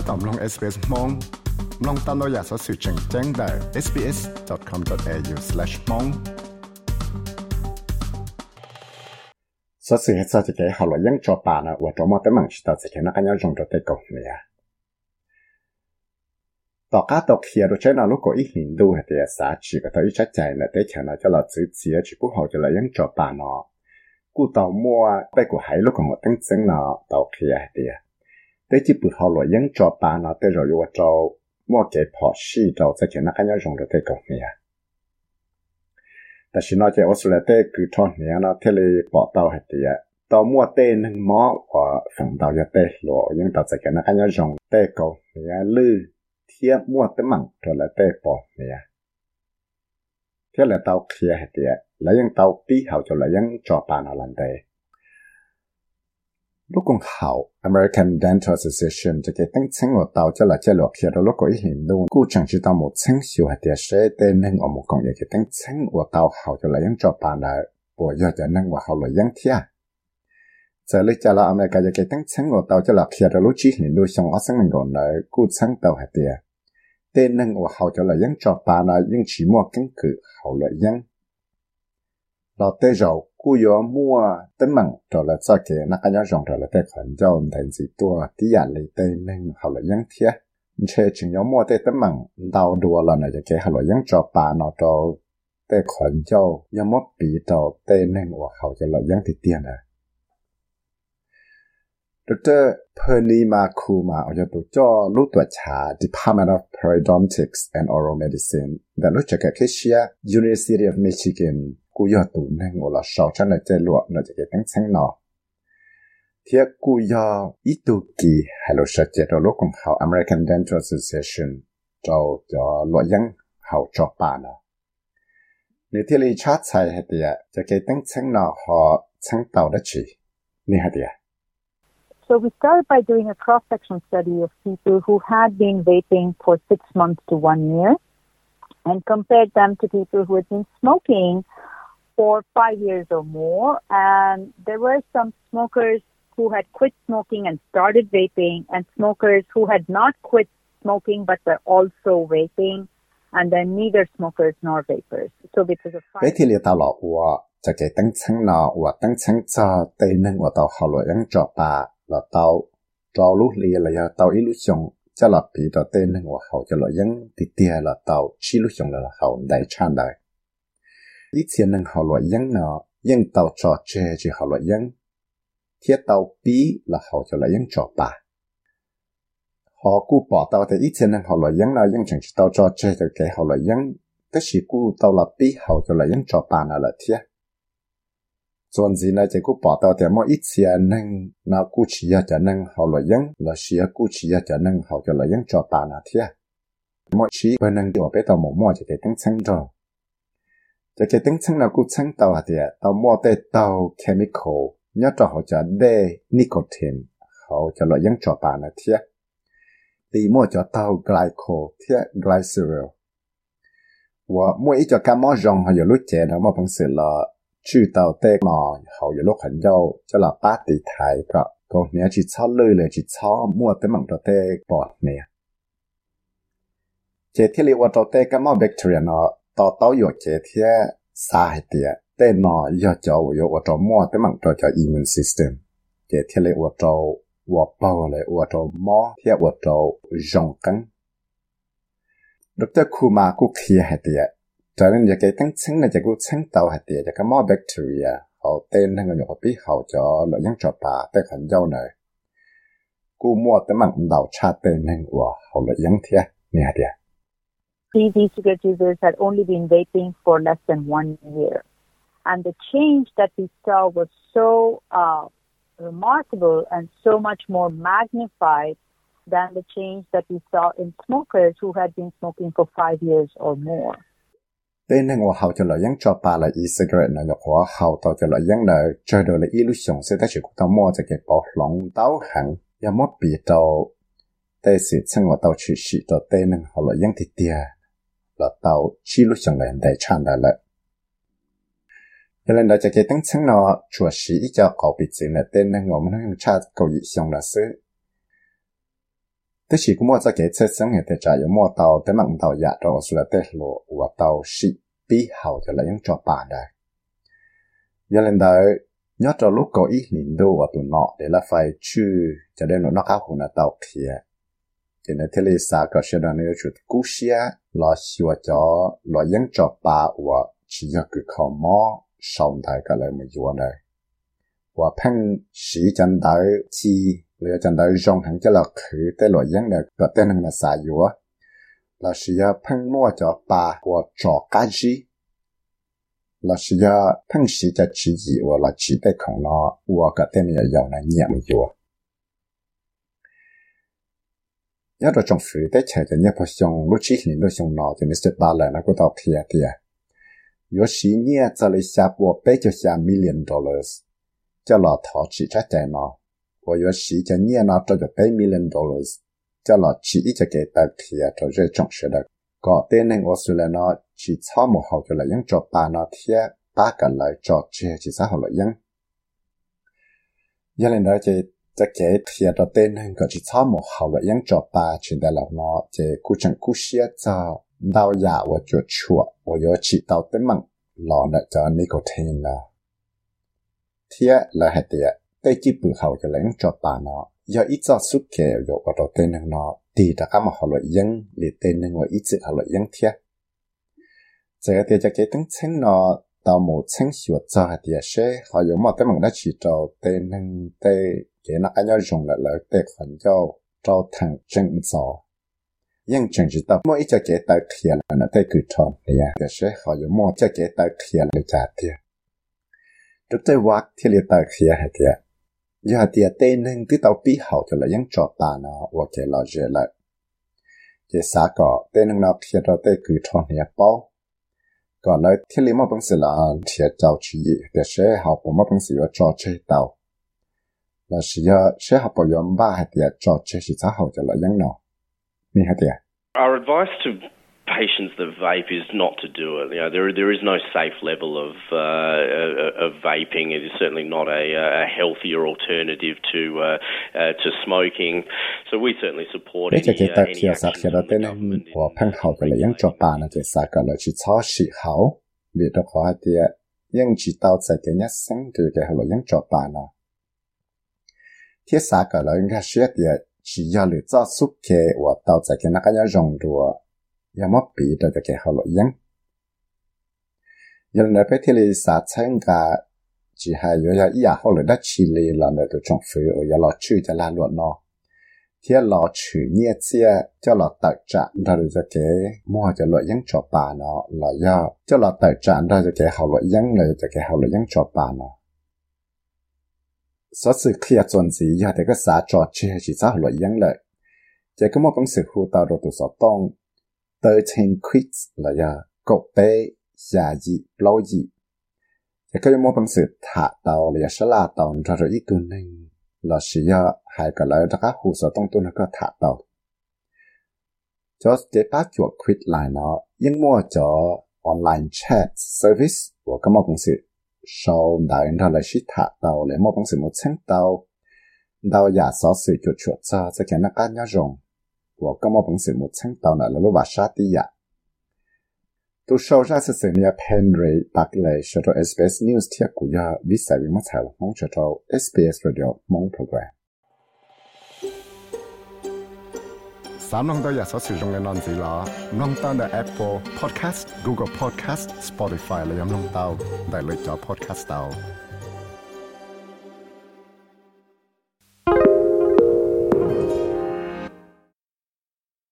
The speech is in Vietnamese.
ถ้าตอมลง SBS มองลองตามเราอยากสอสื่อแจ้งแจ้งได้ sbs.com.au/mong สอสื่อให้สอจะเกี่ยวกับยังจอปานะว่าจอมาแต่มังชิตาจะเกี่ยวกับยังจงจะเตกเนี่ยต่อการตกเขียดใช้นาลูกก็อีกหินดูให้เดียสาชีก็ต้องอีชัดใจนะแต่เขียนเราจะเราซื้อเสียชีผู้เขาจะเรายังจอปานะกูต่อมัวไปกูหายลูกของ我ตั้งซึ่งนะต่อเขียเดีย tế chỉ bự họ lo những cho bà nó tế rồi yêu cho mua cái bỏ xí cho sẽ khiến nó cái nhau dùng được tế cầu nèแต่ฉันnói cho Australia tế cứ cho nè nó thế là bỏ tàu hết thì tàu mua tế nâng mỏ và phần tàu cho tế lo những tàu sẽ khiến nó cái nhau dùng tế cầu nè lư thiết mua tế mặn rồi là tế bỏ nè thế là tàu kia hết thì là những tàu bí hậu cho là những cho bà nó làm tế ลูกกงเขา American Dental Association จะเก็ตั้งเชิงว่าเตาจะละจะหลอกเขียนลูกก็เห็นดูกูจังจิตาหมดเชิงสิวหัดเดียเชเต้นึงออกมกงอยากจะตั้งเชิงว่าเตาเขาจะละยังจบปานได้ปวยจะนั่งว่าเขาเลยยังเทียจะเลยจะ lúc còn hậu American Dental Association cho cái tăng chứng ở tàu cho là cho lọ kia đó lúc có ý hiện luôn cô chẳng chỉ tao một chứng siêu hạt địa sẽ tên nên ở một con cái tăng chứng ở tàu hậu cho là những trò bàn là bộ giờ cho năng và hậu là những thia giờ lấy cho là America cho cái tăng chứng ở tàu cho là kia đó lúc chỉ hiện luôn xong ở sang mình còn là cô chân tàu hạt địa tên nên ở hậu cho là những trò bàn là những chỉ mua căn cứ hậu là những là tế rồi กูยอมั่วตั้งมั่งตัวละสักเกนักยังจงตัวละแต่ขันเจ้าแต่สิตัวที่อยากเลยเต้นึงเขาลยยังเทียเชจึงยอมั่วแต่ตั้งมั่งดาวดัวละนะจะเกเขาลยยังจอปานาะตัวแต่ขันเจ้ายอมปีตัวเต้นึงว่าเขาจะลยยังติเตียนนะดรเพอร์นีมาคูมาเอาจะตัวจ่อรู้ตัวชา Department of Periodontics and Oral Medicine แต่รู้จักแค่เชีย University of Michigan กูยอตูนั่งว่าสาวฉันเลยจะลวกเราจะเก็บตั้งเส้นนอเทียกูยออีตุกีฮัลโหลชัดเจนเราลูกของเขา American Dental Association เราจะลวกยังเขาจอบปานะในที่ลีชาติใส่เหตียจะเก็บตั้งเส้นนอหอเส้นเต่าได้ชีนี่เหตีย So we started by doing a cross-section study of people who had been vaping for six months to one year and compared them to people who had been smoking for five years or more. And there were some smokers who had quit smoking and started vaping, and smokers who had not quit smoking but were also vaping. And then neither smokers nor vapers. So because of vậy loại đang trọ bà là tao trọ lúc lìa là tao ít lúc chồng cho là bị tao tây nâng của họ cho loại đang lý tiền năng họ loại dân nọ dân tàu trò chơi chỉ họ loại dân thiết tàu bí là họ cho loại dân trò bà họ cú bỏ tàu thì ít tiền năng họ loại dân nọ dân chẳng chỉ tàu trò chè thì cái họ loại dân tức là cú tàu là bí họ cho loại dân trò bà nọ là thiết chuẩn gì này chỉ cú bỏ tàu thì mỗi ít tiền năng nó cú chỉ là cho năng họ loại dân là chỉ cú chỉ là cho năng họ cho loại dân trò bà nọ thiết mỗi chỉ bên năng điều biết tàu một mỗi chỉ để tăng sang rồi จะเกิดตั้งชั้นเรากูชั้นตัวเดียตัวมัวแต่ตัวเคมีคอลเนี่ยจะเขาจะได้นิโคตินเขาจะลอยยังจอปานะเทียตีมัวจะตัวไกลโคเทียไกลซิลว่ามัวอีจะกำมอจงเขายู่รู้เจนะมัวพังเสือละชื่อตัวเตกนอเขายู่รู้ขันย้าจะละป้าตีไทยก็ก็เนี่จิตชอเลยเลยจิตชอบมัวแมังตัเต็กอดเนี่ยเจที่เรีว่ตัวเตกก็มัวแบคทรียเนาะ bacteria thế cho cho cho immune system. Chế thế lấy cũng kia hạt tiệt cho nên giờ cái tăng chứng là giờ cũng chứng tàu hạt tiệt giờ cái mò bacteria, họ tên thằng người biết họ cho lợi nhân cho bà tới khẩn dâu này cú mua tới mạng đầu cha tên thằng của họ lợi nhân thế nè hạt these e-cigarette users had only been vaping for less than one year. And the change that we saw was so uh, remarkable and so much more magnified than the change that we saw in smokers who had been smoking for five years or more. tên năng hoa hậu cho lợi dân cho bà là e-cigarette là nhập hoa hậu tàu cho lợi dân nợ cho đồ là illusion sẽ ta chỉ có tàu mua cho cái bảo lòng tàu hẳn ya mất bị tàu tên sĩ chân hoa tàu chỉ sĩ tàu tên năng hoa lợi dân thì tiền là tàu chi lúc chẳng lên đại chan đại lại. Cho nên là cho cái tăng chân nó chùa sĩ cho cậu bị gì là tên năng ngộ năng cha cầu dị xong là sư. tức chỉ cũng mua cho cái chất sống hiện tại trả yếu mua tàu tới mạng tàu dạ giả rồi sự là tết lộ và tàu sĩ bí hào cho là những cho bà đây giờ lên đó, nhớ cho lúc có ý liền đâu và tụi nọ để là phải chư cho nên nó cao hơn là tàu kia thì nó thế là sao có sẽ đàn yêu chuột cú xia lo xua cho lo yên cho ba và chỉ cho cái khó mò sống thái cái lại mà yêu này và phăng sĩ chân đại chi lấy chân đại dùng hàng cho là khử tới lo yên này có tên là sao yêu là sĩ phăng mua cho ba và cho cái gì là sĩ phăng sĩ cho chỉ gì và là chỉ tới không nó và cái tên là dùng này nhẹ mà yêu nhớ rồi trong phủ để chạy cho nhớ phải dùng, lúc chỉ hình lúc dùng nó thì Mr. lại nó cũng đọc thịa thịa. Yo xí nhé, cho lý xa bộ bế cho xa million dollars. Cho lọ thọ chỉ trái chạy nó. Và yo xí cho nhé, nó cho cho bế million dollars. Cho lọ chỉ ít cho kể bạc thịa cho rơi trong sử đất. Có tên nên ô xưa là nó chỉ cho một hậu cho là những cho ba nó thịa ba cả lời cho chè chỉ xa hậu lợi những. Gia lên đó chạy 这个贴着灯能够去草木好了，养着吧，现在了呢，这古城古些早到呀，我就去，我要去到的门，老呢就那个天了，贴了还得，对基本好就养着吧呢，要一早出去要我到灯能呢，地的阿么好了养，你灯能我一直好了养贴，这个贴着给等称呢。到某清小早的些，还有么？他们那去找的能的จะชอบหมกเขาเลยยังจบปาชินแต่ละเนาะจะกูจังกูเชียจะดาวยาว่าจะชัวว่า有起到对มั่งหลอนจะนิโคตินนะเทียละเหตุได้จีบเขาจะเลยยังจบปาเนาะ有一早สุดเกยอยู่ว่าตัวเต้นเนาะดีแต่ก็มาเขาเลยยังหรือเต้นว่าอีจิเขาเลยยังเทีย这个就给等 là sĩ sẽ học bảo yếm ba hạt tiền cho chế sĩ xã hội cho lợi dân nó như hạt tiền Our advice to patients that vape is not to do it. You know, there there is no safe level of uh, uh of vaping. It is certainly not a, a healthier alternative to uh, uh, to smoking. So we certainly support any, uh, any action. Đó tên em của phân hậu của lại những trò bà là chỉ sao cả là chỉ cho sĩ hậu vì đó có thì những chỉ tao sẽ cái nhất sáng từ cái hậu là cho trò bà nào. ที่สาก็เลยก็เชื่อเดียชียาหรือจ้าสุกเคว่าเตาใจกันนักยาจงรัวยามปีเดจะแกเขาหลยังยันในไปที่ลิสาเช่นกาจีหายอยู่ยาอียาเขาเลยได้ชีลีหลังเดตัวจงฟื้นอย่าหลอชื่อจะลาหลวนนอเที่หลอชื่อเนี่ยเสียเจ้าหลอตัดจันเราจะแกมั่วจะหลวยังจอปาเนาะหลอย่อเจ้าหลอตัดจันเราจะแกเขาหลวยังเลยจะแกเขาหลวยังจอปาเนาะ สอสื่อเคลียร์จนสียาแต่ก็สาจอดเชื่อชีสาหลวยยังเลยจะก็มอบังสือครูตาโรตุสอต้องเตอร์เทนควิกส์เลยยากบเปยาจีเล่าจีจะก็ยังมอบังสือถาเตาเลยชลาเตาเราอีกตัวหนึ่งเราชียาหายกันแล้วนะคะหูสอต้องตัวนั้นก็ถาเตาจอสเจป้าจวกควิดไลน์เนาะยังมัวจอออนไลน์แชทเซอร์วิสหัวก็มอบังสือ sau đại ra là shit thả đâu lấy một bằng sự một sáng đâu, đâu giả xó sự cho chuột cho sẽ khiến nó cá nhá rồng của có một bằng sự một sáng tàu là lúc bà sát đi ạ. Tu sau ra sẽ xem nia Henry, rê bạc lệ cho SBS News thiết của ya vì sẽ bị mất thảo mong cho SBS Radio mong program สามน้องตัวอยากสอสื่อตรงในนอนสีล้อน้องตั้งแต่ Apple Podcast Google Podcast Spotify และยังน้องเต้าได้เลยจอ Podcast เต้า